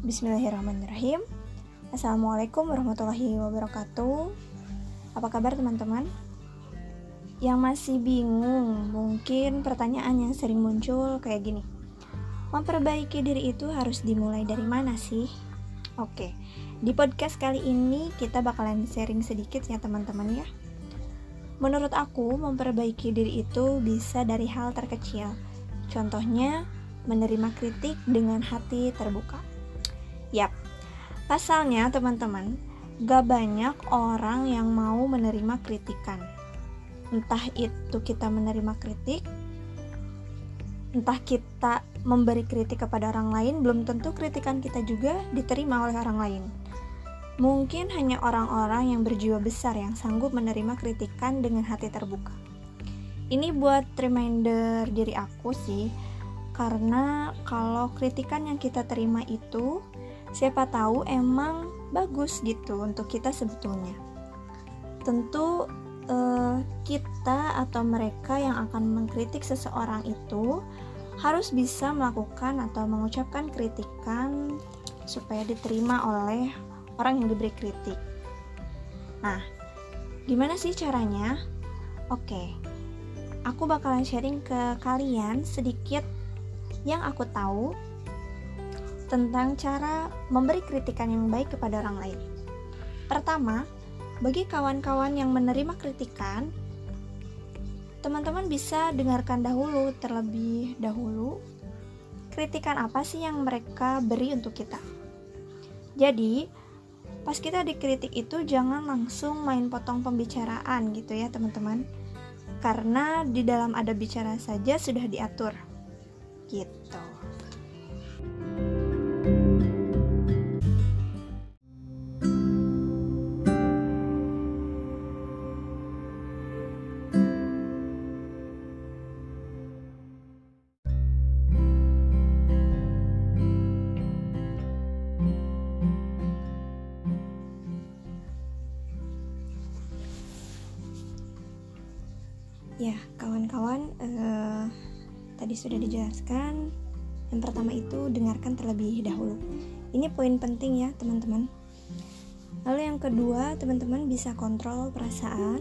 Bismillahirrahmanirrahim. Assalamualaikum warahmatullahi wabarakatuh. Apa kabar teman-teman? Yang masih bingung, mungkin pertanyaan yang sering muncul kayak gini. Memperbaiki diri itu harus dimulai dari mana sih? Oke, di podcast kali ini kita bakalan sharing sedikit ya teman-teman ya. Menurut aku, memperbaiki diri itu bisa dari hal terkecil. Contohnya, menerima kritik dengan hati terbuka. Yap, pasalnya teman-teman, gak banyak orang yang mau menerima kritikan. Entah itu kita menerima kritik, entah kita memberi kritik kepada orang lain, belum tentu kritikan kita juga diterima oleh orang lain. Mungkin hanya orang-orang yang berjiwa besar yang sanggup menerima kritikan dengan hati terbuka. Ini buat reminder diri aku sih, karena kalau kritikan yang kita terima itu siapa tahu emang bagus gitu untuk kita sebetulnya. Tentu eh, kita atau mereka yang akan mengkritik seseorang itu harus bisa melakukan atau mengucapkan kritikan supaya diterima oleh orang yang diberi kritik. Nah, gimana sih caranya? Oke, aku bakalan sharing ke kalian sedikit yang aku tahu tentang cara memberi kritikan yang baik kepada orang lain. Pertama, bagi kawan-kawan yang menerima kritikan, teman-teman bisa dengarkan dahulu terlebih dahulu kritikan apa sih yang mereka beri untuk kita. Jadi, pas kita dikritik itu jangan langsung main potong pembicaraan gitu ya, teman-teman. Karena di dalam ada bicara saja sudah diatur. Gitu. Ya, kawan-kawan, eh, tadi sudah dijelaskan. Yang pertama itu dengarkan terlebih dahulu. Ini poin penting ya, teman-teman. Lalu yang kedua, teman-teman bisa kontrol perasaan,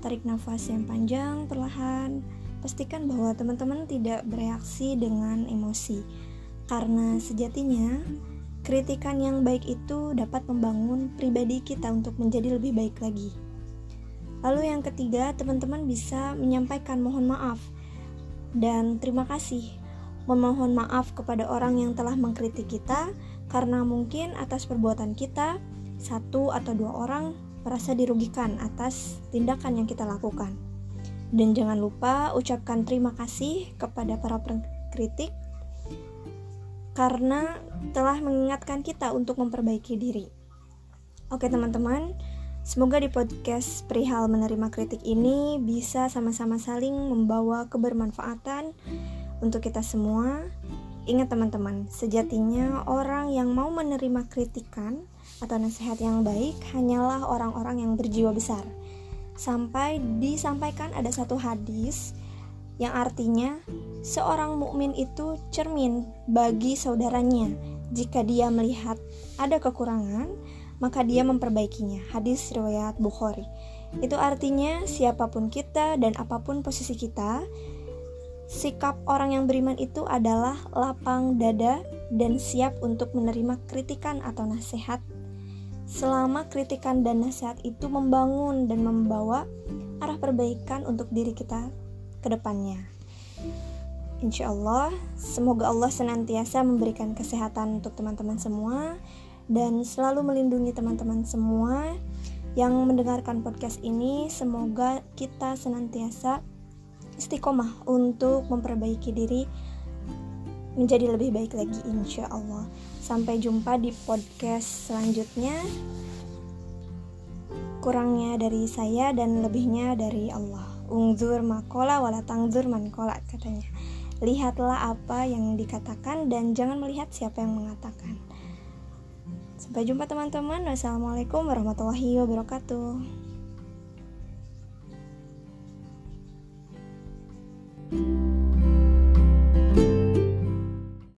tarik nafas yang panjang, perlahan. Pastikan bahwa teman-teman tidak bereaksi dengan emosi. Karena sejatinya, kritikan yang baik itu dapat membangun pribadi kita untuk menjadi lebih baik lagi. Lalu yang ketiga, teman-teman bisa menyampaikan mohon maaf dan terima kasih. Memohon maaf kepada orang yang telah mengkritik kita karena mungkin atas perbuatan kita satu atau dua orang merasa dirugikan atas tindakan yang kita lakukan. Dan jangan lupa ucapkan terima kasih kepada para pengkritik karena telah mengingatkan kita untuk memperbaiki diri. Oke, teman-teman, Semoga di podcast perihal menerima kritik ini bisa sama-sama saling membawa kebermanfaatan untuk kita semua. Ingat teman-teman, sejatinya orang yang mau menerima kritikan atau nasihat yang baik hanyalah orang-orang yang berjiwa besar. Sampai disampaikan ada satu hadis yang artinya seorang mukmin itu cermin bagi saudaranya. Jika dia melihat ada kekurangan, maka dia memperbaikinya. Hadis riwayat Bukhari. Itu artinya siapa pun kita dan apa pun posisi kita, sikap orang yang beriman itu adalah lapang dada dan siap untuk menerima kritikan atau nasihat. Selama kritikan dan nasihat itu membangun dan membawa arah perbaikan untuk diri kita ke depannya. Insya Allah, semoga Allah senantiasa memberikan kesehatan untuk teman-teman semua dan selalu melindungi teman-teman semua yang mendengarkan podcast ini. Semoga kita senantiasa istiqomah untuk memperbaiki diri menjadi lebih baik lagi insya Allah. Sampai jumpa di podcast selanjutnya. Kurangnya dari saya dan lebihnya dari Allah. Ungzur makola wala tangzur mankola katanya. Lihatlah apa yang dikatakan dan jangan melihat siapa yang mengatakan. Sampai jumpa teman-teman. Wassalamualaikum warahmatullahi wabarakatuh.